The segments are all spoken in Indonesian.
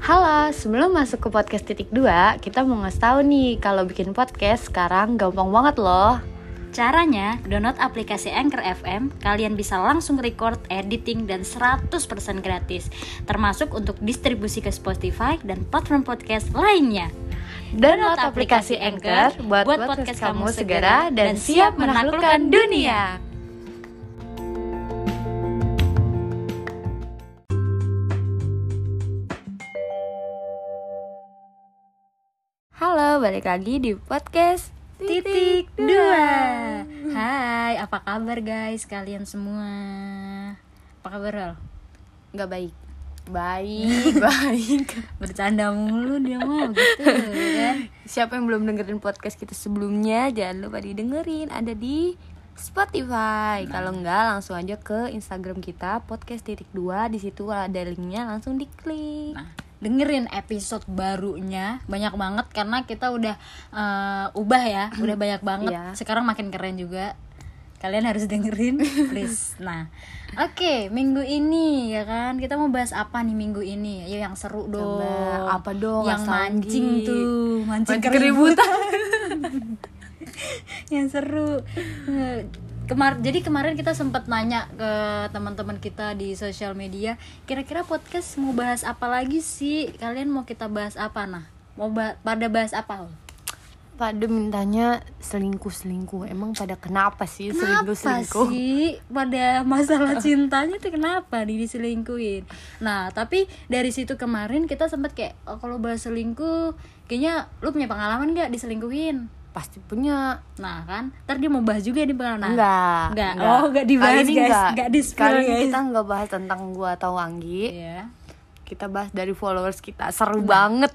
Halo, sebelum masuk ke podcast titik 2, kita mau ngasih tahu nih kalau bikin podcast sekarang gampang banget loh. Caranya, download aplikasi Anchor FM, kalian bisa langsung record, editing, dan 100% gratis. Termasuk untuk distribusi ke Spotify dan platform podcast lainnya. Download aplikasi Anchor buat, podcast, kamu segera dan siap menaklukkan dunia. Halo, balik lagi di podcast Titik dua. Hai, apa kabar guys kalian semua? Apa kabar Ral? Nggak baik. Baik, baik. Bercanda mulu dia mah gitu kan? Siapa yang belum dengerin podcast kita sebelumnya, jangan lupa didengerin. Ada di Spotify. Kalau enggak, langsung aja ke Instagram kita podcast titik dua. Di situ ada linknya, langsung diklik. Nah, dengerin episode barunya banyak banget karena kita udah eh, ubah ya, udah banyak banget. Iya. Sekarang makin keren juga. Kalian harus dengerin, please. Nah, oke, minggu ini ya kan kita mau bahas apa nih minggu ini? Ayo yang seru dong. Coba, apa dong, Yang mancing tuh, mancing, Mancing keributan. yang seru. Kemar jadi kemarin kita sempat nanya ke teman-teman kita di sosial media, kira-kira podcast mau bahas apa lagi sih? Kalian mau kita bahas apa nah? Mau ba- pada bahas apa? Pada mintanya selingkuh-selingkuh. Emang pada kenapa sih Kenapa selingkuh-selingkuh? sih pada masalah cintanya tuh kenapa nih diselingkuhin? Nah, tapi dari situ kemarin kita sempat kayak oh, kalau bahas selingkuh, kayaknya lu punya pengalaman nggak diselingkuhin? Pasti punya. Nah kan, ntar dia mau bahas juga di pengalaman. enggak, enggak. Oh, enggak dibahas, guys. enggak. Enggak di-spill, Kali ini guys. kita enggak bahas tentang gua atau Anggi. Iya. Kita bahas dari followers kita. Seru banget.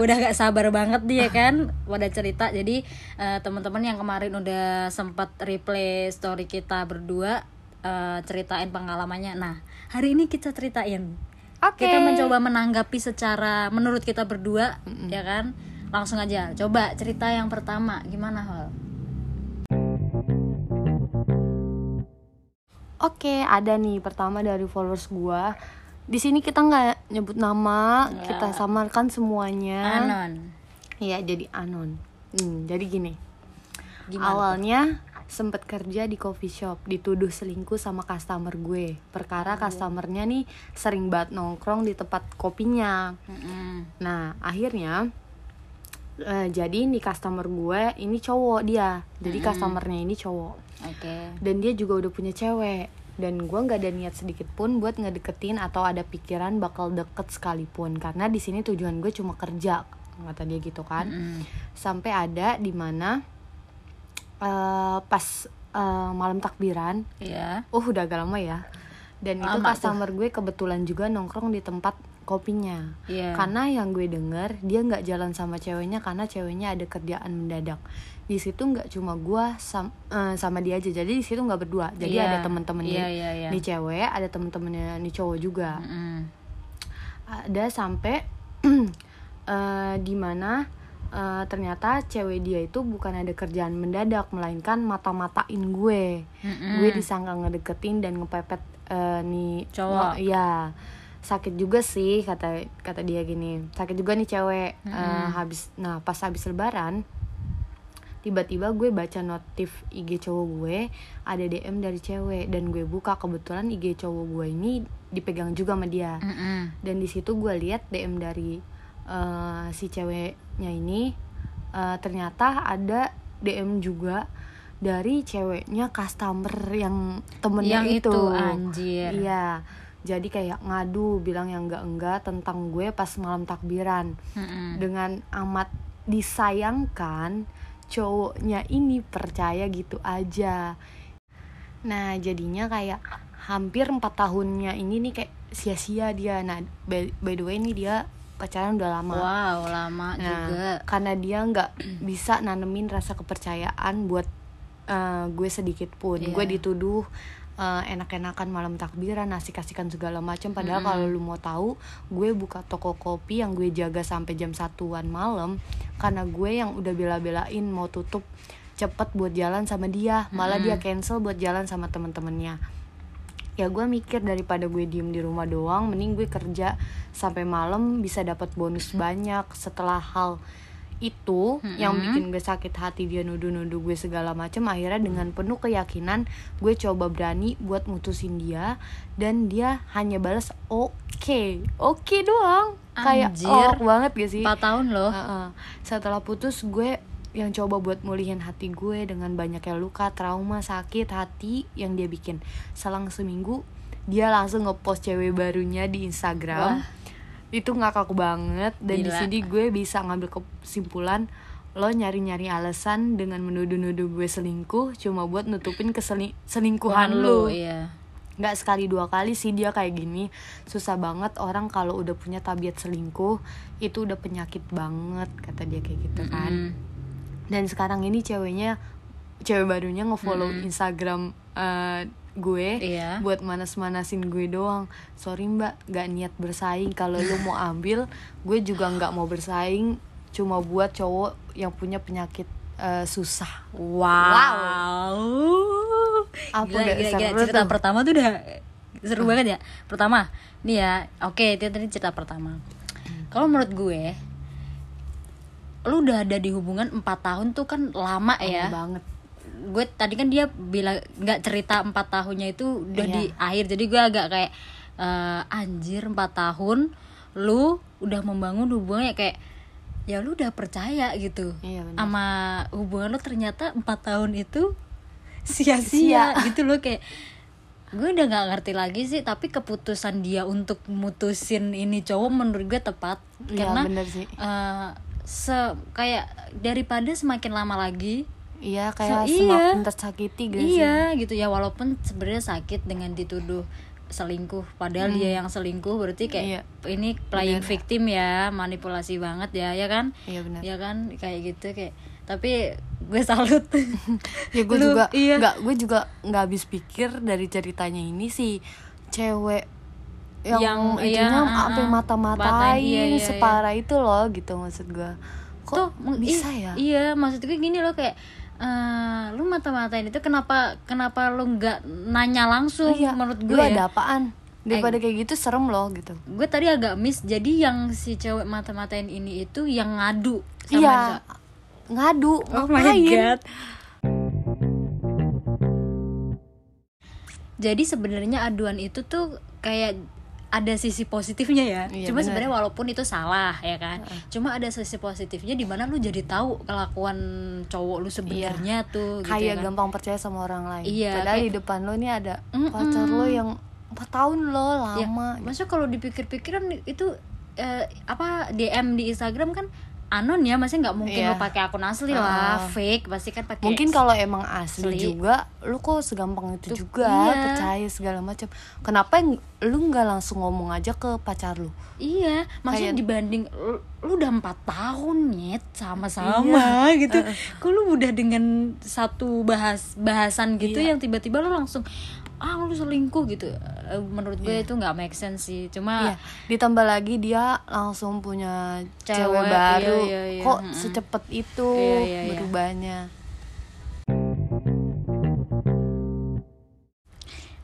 udah gak sabar banget dia kan pada cerita jadi eh, teman-teman yang kemarin udah sempat replay story kita berdua eh, ceritain pengalamannya nah hari ini kita ceritain Oke. kita mencoba menanggapi secara menurut kita berdua ya kan langsung aja coba cerita yang pertama gimana hal Oke, ada nih pertama dari followers gua. Di sini kita nggak nyebut nama, kita samarkan semuanya. anon Iya, jadi anon. Hmm, jadi gini. Gimana Awalnya sempet kerja di coffee shop, dituduh selingkuh sama customer gue. Perkara customernya nih sering banget nongkrong di tempat kopinya. Mm-mm. Nah, akhirnya eh, jadi nih customer gue ini cowok dia. Jadi customernya ini cowok. oke Dan dia juga udah punya cewek. Dan gue nggak ada niat sedikit pun buat ngedeketin atau ada pikiran bakal deket sekalipun. Karena di sini tujuan gue cuma kerja, kata dia gitu kan. Mm-mm. Sampai ada di mana eh, pas eh, malam takbiran, Iya. oh udah agak lama ya. Dan itu Lama tuh. customer gue kebetulan juga nongkrong di tempat kopinya. Iya. Karena yang gue denger dia nggak jalan sama ceweknya karena ceweknya ada kerjaan mendadak. Di situ nggak cuma gue sam- eh, sama dia aja. Jadi di situ nggak berdua. Jadi Iya. ada temen-temennya Iya, iya, iya. nih cewek, ada temen-temennya nih cowok juga. Mm-mm. Ada sampai eh, di mana eh, ternyata cewek dia itu bukan ada kerjaan mendadak melainkan mata-matain gue. Mm-mm. Gue disangka ngedeketin dan ngepepet eh, nih Cowok. Iya. Sakit juga sih kata kata dia gini. Sakit juga nih cewek. Eh, habis nah pas habis lebaran tiba-tiba gue baca notif IG cowok gue ada DM dari cewek dan gue buka kebetulan IG cowok gue ini dipegang juga sama dia Mm-mm. dan di situ gue lihat DM dari eh, si ceweknya ini eh, ternyata ada DM juga dari ceweknya customer yang temennya yang itu, itu anjir iya jadi kayak ngadu bilang yang enggak enggak tentang gue pas malam takbiran. Mm-mm. dengan amat disayangkan cowoknya ini percaya gitu aja. Nah jadinya kayak hampir empat tahunnya ini nih kayak sia-sia dia. Nah by, by the way ini dia pacaran udah lama. Wow lama Nah, juga. karena dia nggak bisa nanemin rasa kepercayaan buat eh, gue sedikit pun. Iya. gue dituduh eh, enak-enakan malam takbiran asik-asikan segala macam padahal kalau lu mau tahu gue buka toko kopi yang gue jaga sampai jam satuan malam karena gue yang udah bela-belain mau tutup cepet buat jalan sama dia. Malah dia cancel buat jalan sama temen-temennya. Ya gue mikir daripada gue diem di rumah doang mending gue kerja sampai malam bisa dapat bonus banyak setelah hal itu yang bikin gue sakit hati dia nuduh-nuduh gue segala macam akhirnya dengan penuh keyakinan gue coba berani buat mutusin dia dan dia hanya balas oke oke doang kayak Anjir. oh banget gak sih 4 tahun loh Heeh. setelah putus gue yang coba buat mulihin hati gue dengan banyaknya luka, trauma, sakit hati yang dia bikin. Selang seminggu dia langsung ngepost cewek barunya di Instagram. Wah. Itu ngakak banget. Dan di sini gue bisa ngambil kesimpulan lo nyari-nyari alasan dengan menuduh-nuduh gue selingkuh cuma buat nutupin keselingkuhan lo. iya. Nggak sekali dua kali sih dia kayak gini. Susah banget orang kalau udah punya tabiat selingkuh itu udah penyakit banget kata dia kayak gitu kan. Mm. dan sekarang ini ceweknya cewek barunya ngefollow Instagram eh, gue Iya. buat manas-manasin gue doang sorry mbak nggak niat bersaing kalau lu mau ambil gue juga nggak mau bersaing cuma buat cowok yang punya penyakit eh, susah Wow. Apa gila, gila, gila. Cerita tuh? pertama tuh udah seru banget ya. Pertama, nih ya. Oke, itu tadi cerita pertama. Kalau menurut gue, lu udah ada di hubungan 4 tahun tuh kan lama Lama ya. banget Gue tadi kan dia bilang nggak cerita 4 tahunnya itu udah Iya. di akhir. Jadi gue agak kayak eh, anjir 4 tahun lu udah membangun hubungan ya kayak ya lu udah percaya gitu Iya, sama hubungan lu ternyata empat tahun itu sia-sia gitu loh kayak gue udah nggak ngerti lagi sih tapi keputusan dia untuk mutusin ini cowok menurut gue tepat Iya, karena bener sih. eh, se kayak daripada semakin lama lagi iya kayak So, iya. tersakiti gak sih iya gitu ya walaupun sebenarnya sakit dengan dituduh selingkuh padahal dia yang selingkuh berarti kayak Hmm. Iya. ini playing victim ya manipulasi banget ya ya kan iya benar ya kan kayak gitu kayak tapi gue salut ya gue Lu, juga iya. nggak gue juga nggak habis pikir dari ceritanya ini sih cewek yang, Yang, itunya iya, sampai uh, uh, mata-matain matain, iya, iya, iya. separah itu loh gitu maksud gue kok tuh bisa ya iya maksud gue gini loh kayak eh, lu mata-matain itu kenapa kenapa lu nggak nanya langsung iya menurut lu gue ya? ada apaan? Daripada kayak gitu serem loh gitu. gue tadi agak miss jadi yang si cewek mata-matain ini itu yang ngadu sama iya. Ngadu Oh my ngapain? god. Jadi sebenarnya aduan itu tuh kayak ada sisi positifnya ya. Iya, Cuma benar. sebenarnya walaupun itu salah ya kan. Cuma ada sisi positifnya di mana lu jadi tahu kelakuan cowok lu sebenarnya tuh gitu kayak ya kan. gampang percaya sama orang lain Iya, padahal kayak- di depan lo nih ada Mm-mm. pacar lo yang empat tahun lo Ya, lama maksudnya kalau dipikir-pikir kan itu eh, apa DM di Instagram kan anon ya, maksudnya nggak mungkin Iya. lu pakai akun asli lah, fake pasti kan pakai mungkin kalau emang asli, asli. juga lu kok segampang itu Tuh, juga iya. percaya segala macam kenapa yang- lu nggak langsung ngomong aja ke pacar lu Iya, maksudnya Kayak- dibanding lu, lu udah empat tahun nyet sama-sama gitu. Kok lu udah dengan satu bahas bahasan gitu Iya. yang tiba-tiba lu langsung ah lu selingkuh gitu. Eh, Menurut gue itu nggak make sense sih. Cuma Iya, ditambah lagi dia langsung punya cewek, Cewek, baru. iya, iya, iya. Kok Mm-mm. secepat itu Iya, iya, iya. berubahnya?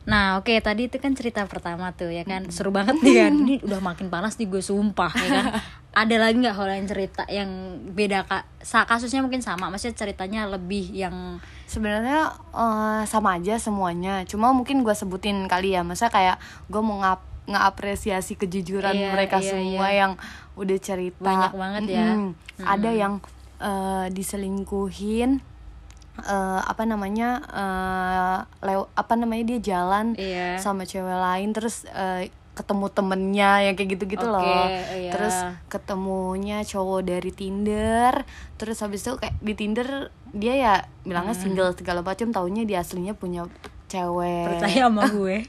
Nah oke tadi itu kan cerita pertama tuh ya kan Seru banget nih kan Ini udah makin panas nih gue sumpah ya kan Ada lagi nggak hal lain cerita yang beda kak Sa- Kasusnya mungkin sama Maksudnya ceritanya lebih yang Sebenarnya eh, sama aja semuanya. Cuma mungkin gua sebutin kali ya, masa kayak gue mau ngap ngapresiasi kejujuran Iya, mereka iya, semua iya. yang udah cerita. Banyak banget ya. Mm-mm. Ada yang eh, diselingkuhin eh, apa namanya eh lew- apa namanya dia jalan Iya. sama cewek lain terus eh, ketemu temennya yang kayak gitu-gitu Oke, loh. iya. terus ketemunya cowok dari Tinder. Terus habis itu kayak di Tinder dia ya bilangnya Hmm. single segala macam taunya dia aslinya punya cewek. Percaya sama gue.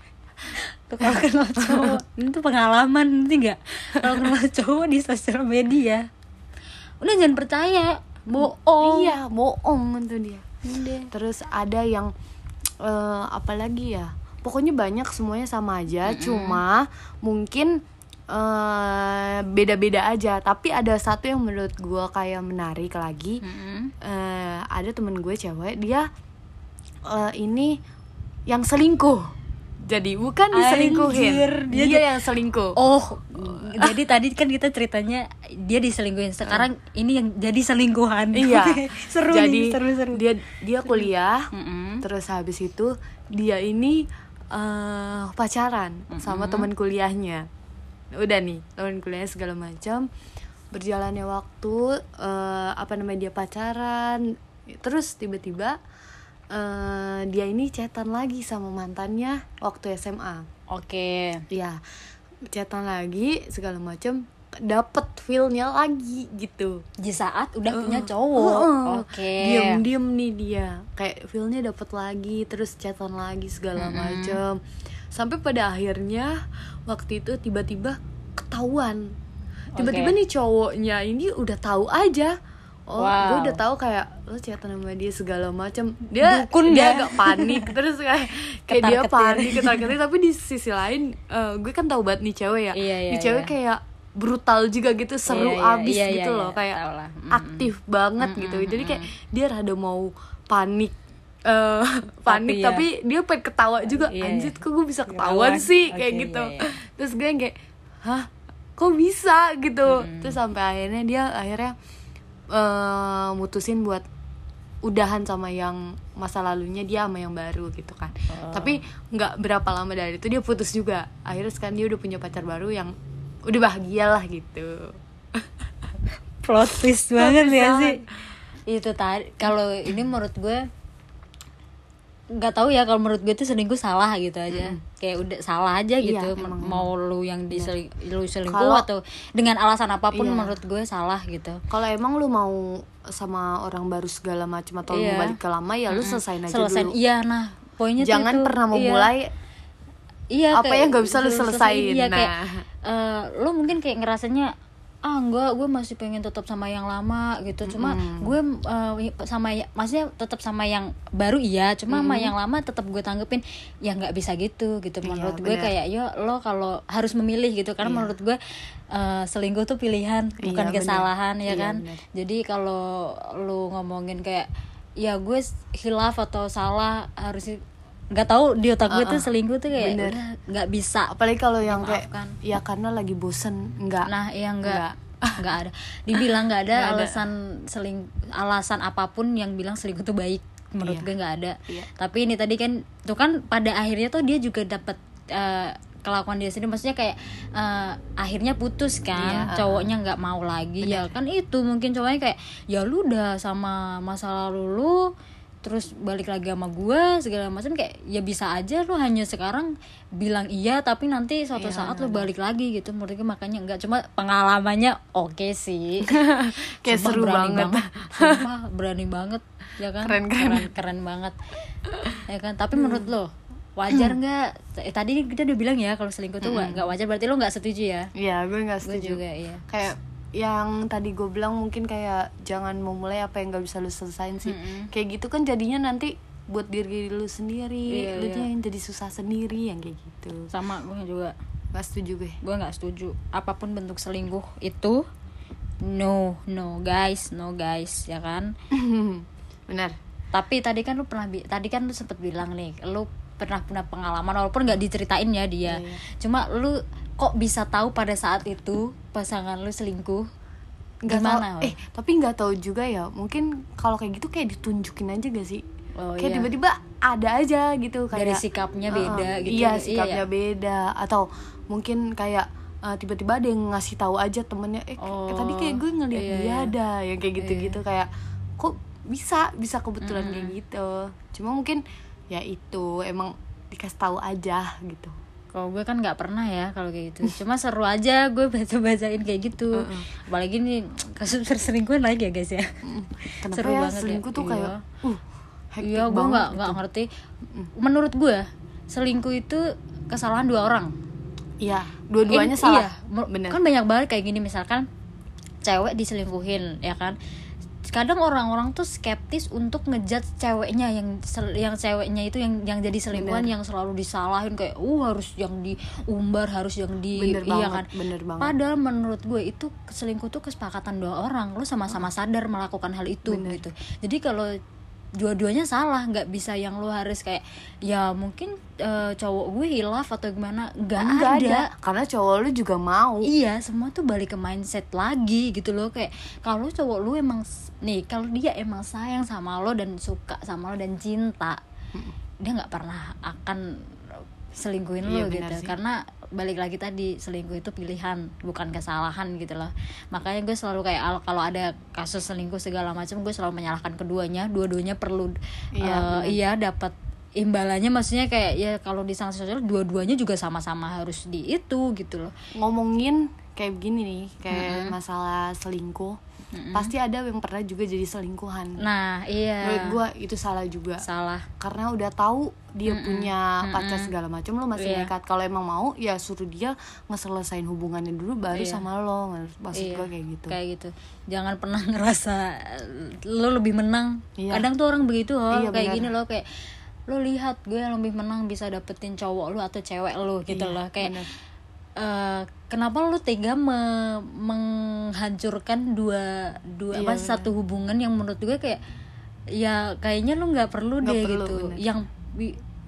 Tuh kalau kenal cowok ini tuh pengalaman nanti nggak? Kalau kenal cowok di sosial media. Udah jangan percaya. Bohong. Iya bohong tuh dia. Terus ada yang eh, apa lagi ya pokoknya banyak semuanya sama aja cuma mungkin eh, beda-beda aja tapi ada satu yang menurut gue kayak menarik lagi Mm-mm. eh, ada temen gue cewek dia eh, ini yang selingkuh jadi bukan diselingkuhin Anjir, dia, dia- yang selingkuh Oh, jadi tadi kan kita ceritanya dia diselingkuhin. Sekarang ini yang jadi selingkuhan. iya seru jadi nih, seru-seru. dia dia kuliah Mm-mm. terus habis itu dia ini eh, pacaran sama teman kuliahnya. Udah nih teman kuliahnya segala macam. Berjalannya waktu eh, apa namanya dia pacaran. Terus tiba-tiba eh, dia ini chatan lagi sama mantannya waktu SMA Oke. ya chatan lagi segala macam dapet feelnya lagi gitu Di saat udah punya Heeh. cowok. Heeh. Oke. Diem-diem nih dia Kayak feelnya dapet lagi Terus chatan lagi segala macem Sampai pada akhirnya Waktu itu tiba-tiba ketahuan Tiba-tiba Oke. nih cowoknya ini udah tahu aja Oh, Wow. gue udah tahu kayak lo chatan sama dia segala macam. Dia Dukun dia ya? agak panik terus kayak kayak dia Ketar-ketir. panik ketar-ketir tapi di sisi lain eh, gue kan tahu banget nih cewek ya. Iya, iya, Nih cewek iya. kayak brutal juga gitu, seru Iya, iya, abis iya, gitu iya, loh iya. kayak. Mm-mm. aktif banget gitu jadi kayak dia rada mau panik eh panik Tapi tapi, ya. dia pengen ketawa juga Iya, anjir iya. kok gue bisa ketahuan Ketahuan. sih kayak Oke, gitu iya, iya. terus gue kayak hah kok bisa gitu terus sampai akhirnya dia akhirnya eh mutusin buat udahan sama yang masa lalunya dia sama yang baru gitu kan Oh. tapi nggak berapa lama dari itu dia putus juga akhirnya sekarang dia udah punya pacar baru yang udah bahagia lah gitu Plot twist banget twist ya banget. sih. Itu tadi kalau ini menurut gue nggak tahu ya kalau menurut gue itu selingkuh salah gitu aja kayak udah salah aja gitu Iya, M- emang. mau lu yang diseling lu selingkuh Kalau- atau dengan alasan apa pun Iya. menurut gue salah gitu Kalau emang lu mau sama orang baru segala macam atau Iya. mau balik ke lama ya lu selesain aja selesai dulu. iya nah poinnya tuh Jangan itu. pernah Iya. memulai iya apa yang nggak bisa lu belum selesain. iya kayak Nah. eh, lo mungkin kayak ngerasanya ah enggak gue masih pengen tetap sama yang lama gitu. Cuma gue eh, sama ya- maksudnya tetap sama yang baru iya. Cuma sama yang lama tetap gue tanggepin. Ya nggak bisa gitu gitu. Menurut gue benar. kayak yo lo kalau harus memilih gitu. Karena menurut gue eh, selingkuh tuh pilihan bukan Iya, benar. kesalahan ya Iya, kan? jadi kalau lu ngomongin kayak ya gue hilaf atau salah harus nggak tahu di otak gue tuh selingkuh tuh kayak Bener. udah nggak bisa apalagi kalau yang kayak ya karena lagi bosen enggak. nah ya Nggak. nggak nggak ada dibilang nggak ada Nggak ada. alasan seling alasan apa pun yang bilang selingkuh tuh baik menurut Iya. gue nggak ada Iya. tapi ini tadi kan tuh kan pada akhirnya tuh dia juga dapat eh, kelakuan dia sendiri maksudnya kayak eh, akhirnya putus kan Iya. cowoknya nggak mau lagi ya kan itu mungkin cowoknya kayak ya lu udah sama masa lalu lu terus balik lagi sama gue segala macam kayak ya bisa aja lu hanya sekarang bilang iya tapi nanti suatu Iya, saat lu balik lagi gitu. Menurut gue makanya enggak cuma pengalamannya oke sih. Kayak Sumpah seru berani banget. Sumpah berani banget ya kan? Keren, keren. keren, keren banget. Ya kan? Tapi menurut lo wajar nggak? Eh, tadi kita udah bilang ya kalau selingkuh tuh nggak wajar berarti lo nggak setuju ya? Iya, gue nggak gue setuju. juga iya. Kayak yang tadi gue bilang mungkin kayak jangan memulai apa yang nggak bisa lu selesain sih. Kayak gitu kan jadinya nanti buat diri lu sendiri, Iya, lu iya. yang jadi susah sendiri yang kayak gitu. sama gue juga Gak setuju gue. gue nggak setuju apa pun bentuk selingkuh itu no no guys no guys ya kan Benar. tapi tadi kan lu pernah tadi kan lu sempet bilang nih lu pernah punya pengalaman walaupun nggak diceritain ya dia Iya. cuma lu kok bisa tahu pada saat itu pasangan lu selingkuh? Nggak gimana tahu, eh tapi nggak tahu juga ya. Mungkin kalau kayak gitu kayak ditunjukin aja gak sih? Oh, kayak iya. tiba-tiba ada aja gitu kayak Dari sikapnya beda Heeh, gitu. iya Iya, sikapnya iya. beda. Atau mungkin kayak eh, tiba-tiba ada yang ngasih tahu aja temennya eh, Oh, eh, tadi kayak gue ngeliat iya, dia iya. ada yang kayak gitu-gitu. Kayak kok bisa? Bisa kebetulan kayak gitu. Cuma mungkin ya itu emang dikasih tahu aja gitu kalau gue kan nggak pernah ya kalau kayak gitu. Cuma seru aja gue baca bacain kayak gitu. Apalagi nih kasus perselingkuhan lagi ya guys ya. Kenapa Seru ya? banget ya. selingkuh tuh Iya. kayak uh hektik iya gue banget nggak gitu. nggak ngerti menurut gue selingkuh itu kesalahan dua orang. Iya dua-duanya salah. iya, bener. kan banyak banget kayak gini. Misalkan cewek diselingkuhin ya kan kadang orang-orang tuh skeptis untuk ngejat ceweknya yang yang ceweknya itu yang yang jadi selingkuhan yang selalu disalahin kayak uh harus yang diumbar harus yang di Bener iya banget, kan? bener banget. padahal menurut gue itu selingkuh tuh kesepakatan dua orang. Lo sama-sama sadar melakukan hal itu gitu. Jadi kalau dua-duanya salah nggak bisa yang lu harus kayak ya mungkin eh, cowok gue hilaf atau gimana nggak Nggak ada. karena cowok lu juga mau Iya, semua tuh balik ke mindset lagi gitu loh kayak kalau cowok lu emang nih kalau dia emang sayang sama lo dan suka sama lo dan cinta, dia nggak pernah akan selingkuhin Iya, lo gitu sih. karena balik lagi tadi selingkuh itu pilihan bukan kesalahan gitu loh. Makanya gue selalu kayak al- kalau ada kasus selingkuh segala macam gue selalu menyalahkan keduanya dua-duanya perlu Iya, benar. iya dapat imbalannya. Maksudnya kayak ya kalau di sanksi sosial dua-duanya juga sama-sama harus di itu gitu loh. Ngomongin kayak begini nih kayak masalah selingkuh pasti ada yang pernah juga jadi selingkuhan Nah, iya. menurut gua itu salah juga salah. karena udah tahu dia punya pacar segala macam lo masih Iya. nekat kalau emang mau ya suruh dia ngeselesain hubungannya dulu baru Iya. sama lo maksud Iya, gua kayak gitu Kayak gitu. Jangan pernah ngerasa lo lebih menang. Iya. Kadang tuh orang begitu loh, Iya, kayak benar. gini loh kayak lo lihat gue yang lebih menang bisa dapetin cowok lo atau cewek lo gitu Iya, loh kayak benar. Eh, kenapa lo tega me- menghancurkan dua dua Iya, apa benar. satu hubungan yang menurut gue kayak ya kayaknya lo nggak perlu Nggak deh perlu, gitu benar. yang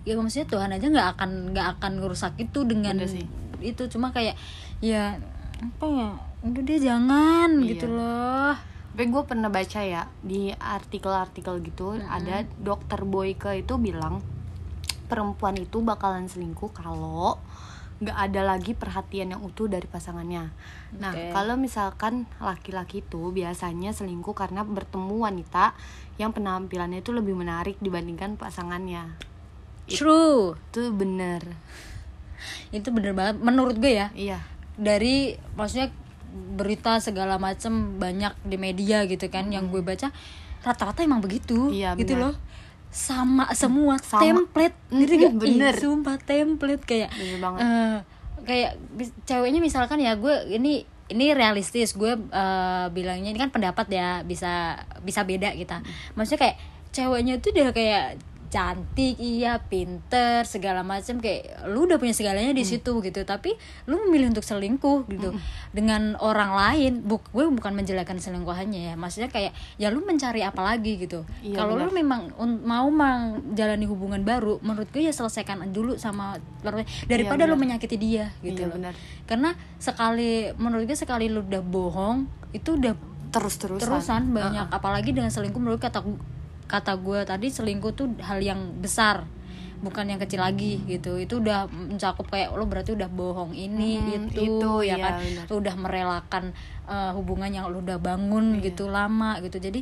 ya maksudnya Tuhan aja nggak akan nggak akan ngerusak itu dengan Bener sih. itu cuma kayak ya apa ya udah deh jangan Iya. gitu loh Tapi gue pernah baca ya di artikel-artikel gitu ada dokter Boyke itu bilang perempuan itu bakalan selingkuh kalau nggak ada lagi perhatian yang utuh dari pasangannya. Nah kalau misalkan laki-laki itu biasanya selingkuh karena bertemu wanita yang penampilannya itu lebih menarik dibandingkan pasangannya. true Itu bener. itu bener banget menurut gue ya Iya. dari maksudnya berita segala macem banyak di media gitu kan yang gue baca rata-rata emang begitu Iya, gitu benar. loh sama semua Sama. template ngerti Mm-mm, gak? Ih, bener. sumpah template kayak Bener banget. eh, kayak ceweknya misalkan ya gue ini ini realistis gue eh, bilangnya ini kan pendapat ya bisa bisa beda kita maksudnya kayak ceweknya tuh udah kayak cantik iya pinter segala macam kayak lu udah punya segalanya di situ gitu. Tapi lu memilih untuk selingkuh gitu. Dengan orang lain buk gue bukan menjelekkan selingkuhannya ya. Maksudnya kayak ya lu mencari apa lagi gitu. Iya, kalau lu memang un- mau menjalani hubungan baru menurut gue ya selesaikan dulu sama daripada lu benar. menyakiti dia gitu Iya, loh. benar. karena sekali menurut gue sekali lu udah bohong itu udah Terus-terusan. terusan banyak. Apalagi dengan selingkuh menurut kata kata gue tadi selingkuh tuh hal yang besar bukan yang kecil lagi gitu itu udah mencakup kayak lo berarti udah bohong ini Mm, itu, itu, ya iya, kan lo udah merelakan eh, hubungan yang lo udah bangun Iya. gitu lama gitu jadi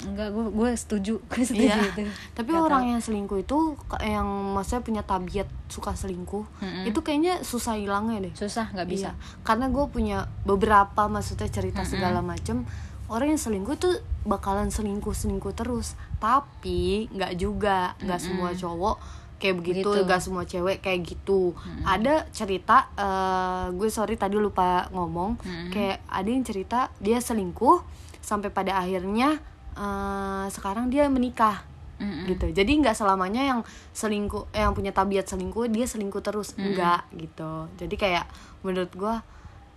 enggak gue gue setuju gue setuju Iya. itu Tapi Nggak orang tahu. yang selingkuh itu yang maksudnya punya tabiat suka selingkuh, Mm-mm. itu kayaknya susah hilangnya deh. susah nggak bisa Iya. Karena gue punya beberapa maksudnya cerita segala macem orang yang selingkuh tuh bakalan selingkuh selingkuh terus. Tapi nggak juga, nggak semua cowok kayak begitu, nggak semua cewek kayak gitu. Ada cerita, eh, gue sorry tadi lupa ngomong, kayak ada yang cerita dia selingkuh sampai pada akhirnya eh, sekarang dia menikah. Mm-mm. gitu. Jadi nggak selamanya yang selingkuh eh, yang punya tabiat selingkuh dia selingkuh terus. Enggak gitu. Jadi kayak menurut gua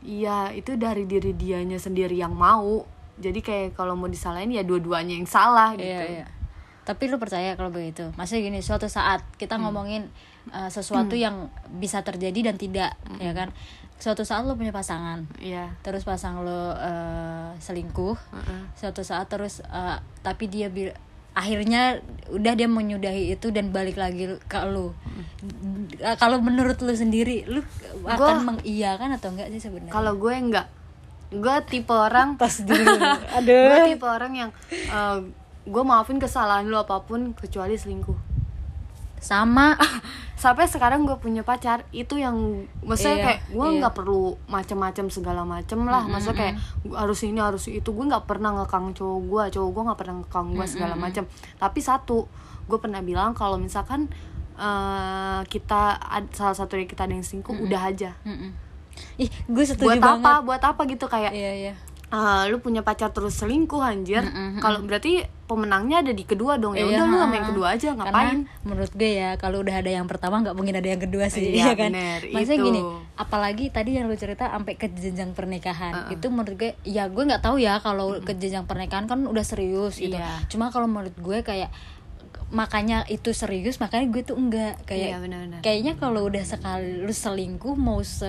iya itu dari diri dianya sendiri yang mau jadi kayak kalau mau disalahin ya dua-duanya yang salah gitu Iya, iya. Tapi lu percaya kalau begitu? Maksudnya gini, suatu saat kita Hmm. ngomongin uh, sesuatu yang bisa terjadi dan tidak, Hmm. ya kan? Suatu saat lu punya pasangan, iya terus pasang lu uh, selingkuh, Heeh. suatu saat terus uh, tapi dia bil- akhirnya udah dia menyudahi itu dan balik lagi ke lu. Uh, kalau menurut lu sendiri, lu akan mengiyakan atau enggak sih sebenarnya? kalau gue enggak gue tipe orang lu. gue tipe orang yang eh, gue maafin kesalahan lu apa pun kecuali selingkuh. Sama. sampai sekarang gue punya pacar itu yang maksudnya Iya, kayak gue iya. nggak perlu macam-macam segala macam lah. Maksudnya kayak harus ini harus itu. Gue nggak pernah ngekang cowok gue cowok gue nggak pernah ngekang gue segala macam tapi satu gue pernah bilang kalau misalkan eh, kita salah satu dari kita ada yang selingkuh udah aja. Mm-mm. Ih, gue setuju buat banget. apa buat apa gitu kayak Iya, iya. eh, lu punya pacar terus selingkuh anjir. Kalau berarti pemenangnya ada di kedua dong. Ya Iya, udah lu sama yang kedua aja Karena ngapain? menurut gue ya kalau udah ada yang pertama nggak mungkin ada yang kedua sih Iya, ya kan? bener, maksudnya itu. gini apalagi tadi yang lu cerita sampai ke jenjang pernikahan itu menurut gue ya gue nggak tahu ya kalau ke jenjang pernikahan kan udah serius gitu. Iya. cuma kalau menurut gue kayak makanya itu serius makanya gue tuh enggak kayak Iya, benar-benar. kayaknya kalau udah sekali lu selingkuh mau se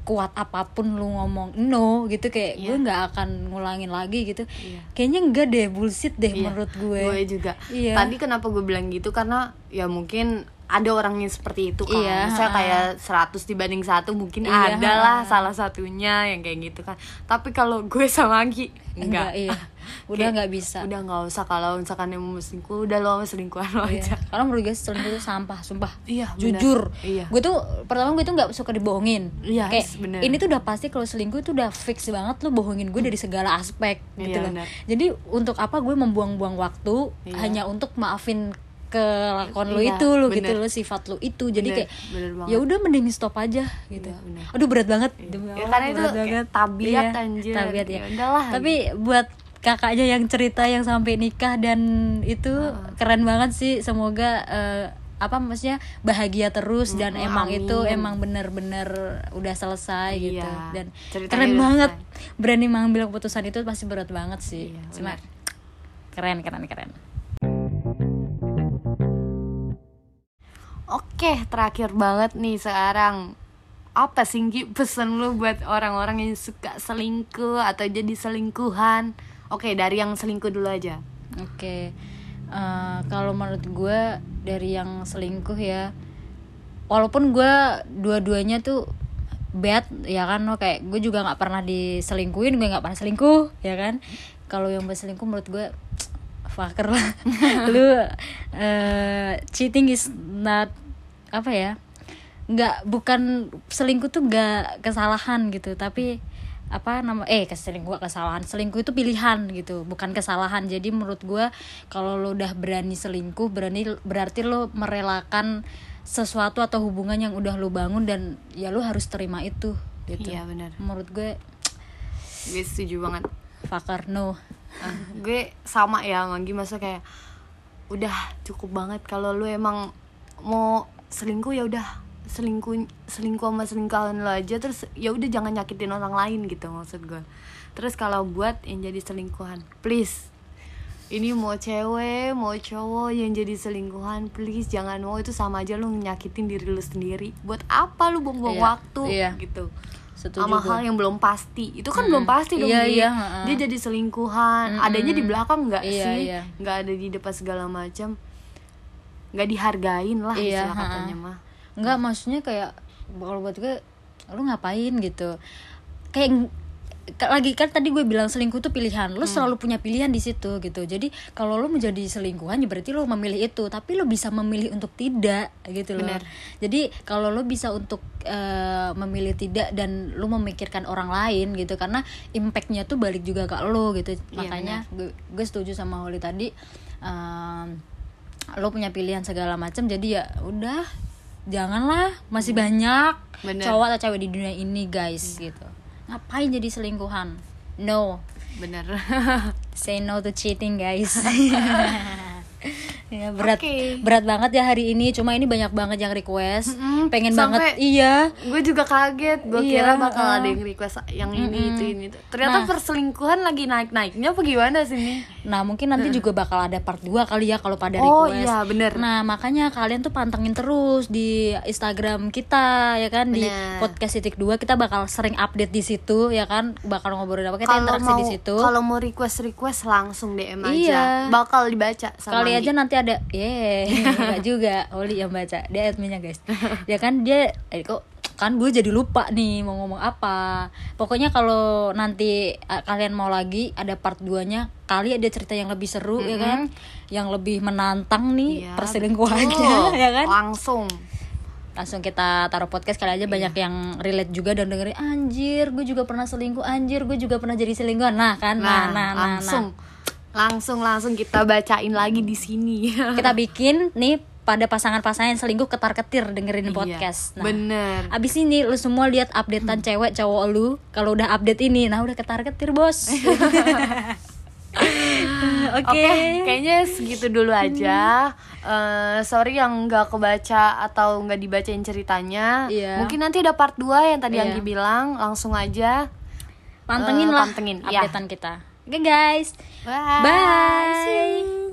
kuat apa pun lu ngomong no gitu kayak gue nggak akan ngulangin lagi gitu Iya. kayaknya enggak deh bullshit deh Iya, menurut gue gue juga Iya. tadi kenapa gue bilang gitu karena ya mungkin ada orangnya seperti itu kan Iya, Misalnya kayak 100 dibanding satu mungkin Iya, ada lah salah satunya yang kayak gitu kan tapi kalau gue sama Anggi enggak, enggak, iya udah nggak bisa udah nggak usah kalau misalkan yang mau selingkuh udah lo selingkuhan lo Iya. aja Karena menurut gue selingkuh itu sampah, sumpah. Iya, benar. Jujur. Iya. Gue tuh pertama gue tuh nggak suka dibohongin. Iya, Kayak benar. ini tuh udah pasti kalau selingkuh tuh udah fix banget lu bohongin gue dari segala aspek gitu Iya, loh. Jadi untuk apa gue membuang-buang waktu Iya. hanya untuk maafin kelakuan lu Iya, itu lu benar. gitu lo sifat lu itu. Jadi Benar, kayak ya udah mending stop aja gitu. Iya, aduh berat banget. Demi Ya, karena itu banget. tabiat, Iya, anjir. tabiat ya. Ya udahlah. tapi buat kakaknya yang cerita yang sampai nikah dan itu keren banget sih. Semoga eh, apa maksudnya bahagia terus dan Mm, emang amin. itu emang bener-bener udah selesai gitu. Iya, dan ceritanya keren banget. berani mengambil keputusan itu pasti berat banget sih. Iya, cuma keren keren keren Oke, terakhir banget nih sekarang. Apa sih Gi, pesan lu buat orang-orang yang suka selingkuh atau jadi selingkuhan? Oke, dari yang selingkuh dulu aja. Oke, Eh, kalau menurut gue dari yang selingkuh ya, walaupun gue dua-duanya tuh bad ya kan, lo kayak gue juga nggak pernah diselingkuhin, gue nggak pernah selingkuh ya kan. Kalau yang berselingkuh menurut gue fucker lah, lu eh, cheating is not apa ya, nggak bukan selingkuh tuh nggak kesalahan gitu, tapi apa nama eh keselingkuh kesalahan selingkuh itu pilihan gitu bukan kesalahan jadi menurut gue kalau lo udah berani selingkuh berani berarti lo merelakan sesuatu atau hubungan yang udah lo bangun dan ya lo harus terima itu gitu Iya, benar. menurut gue Gue setuju banget. fucker no Ah, gue sama ya Gi, masa kayak udah cukup banget kalau lu emang mau selingkuh ya udah. Selingkuh selingkuh sama selingkuhan lo aja terus ya udah jangan nyakitin orang lain gitu maksud gue terus kalau buat yang jadi selingkuhan please. Ini mau cewek mau cowok yang jadi selingkuhan please. Jangan mau itu sama aja lu nyakitin diri lu sendiri. Buat apa lu buang-buang Iya, waktu iya. gitu. Setuju sama gue. hal yang belum pasti. Itu kan belum pasti dong Iya, Gi. iya, heeh. dia jadi selingkuhan. Adanya di belakang nggak Iya, sih? iya. nggak ada di depan segala macam nggak dihargain lah Iya, istilah katanya mah. Enggak maksudnya kayak kalau buat gue lu ngapain gitu? Kayak ka- lagi kan tadi gue bilang selingkuh tuh pilihan. Hmm. lu selalu punya pilihan di situ gitu. Jadi kalau lu menjadi selingkuhan ya berarti lu memilih itu. Tapi lu bisa memilih untuk tidak gitu loh. Bener. jadi kalau lu bisa untuk eh, memilih tidak dan lu memikirkan orang lain gitu karena impactnya tuh balik juga ke lo gitu. Iya, makanya gue, gue setuju sama Holly tadi. Em, lo punya pilihan segala macam jadi ya udah janganlah masih banyak Bener. cowok atau cewek di dunia ini guys gitu. Ngapain jadi selingkuhan? No. Bener. Say no to cheating guys ya berat. Oke. berat banget ya hari ini. Cuma ini banyak banget yang request. Mm-mm, pengen sampai- banget iya. gue juga kaget. Gue Iya, kira bakal uh. ada yang request yang ini itu ini itu. ternyata perselingkuhan lagi naik naiknya apa gimana sih nih Nah mungkin nanti juga bakal ada part 2 kali ya kalau pada Oh, request. iya, bener. Nah makanya kalian tuh pantengin terus di Instagram kita ya kan? Di Bener. podcast titik dua kita bakal sering update di situ ya kan? Bakal ngobrolin apa? Kita kalau interaksi mau di situ. kalau mau request request langsung dm aja. Iya. bakal dibaca sama Kali aja nanti ada. Yeay Enggak juga. Oli yang baca. Dia adminnya guys. Ya kan dia eh, kok kan gue jadi lupa nih mau ngomong apa. Pokoknya kalau nanti eh, kalian mau lagi ada part 2 nya kali ada cerita yang lebih seru ya kan? Yang lebih menantang nih Iya, perselingkuhannya ya kan? Langsung. Langsung kita taruh podcast. Kali aja banyak yang relate juga dan dengerin anjir gue juga pernah selingkuh. Anjir gue juga pernah jadi selingkuhan. Nah kan? Nah nah nah, nah. langsung langsung langsung kita bacain lagi di sini kita bikin nih pada pasangan-pasangan yang selingkuh ketar-ketir dengerin podcast. Iya, bener. Abis ini lu semua lihat updatean cewek cowok lu kalau udah update ini, nah udah ketar-ketir bos. Oke. Oke, kayaknya segitu dulu aja. Eh, sorry yang nggak kebaca atau nggak dibacain ceritanya. Iya. Mungkin nanti ada part 2 yang tadi Iya. Anggi bilang, langsung aja. Pantengin Eh, lah pantengin, iya. updatean kita. Oke guys. Bye. Bye. See you.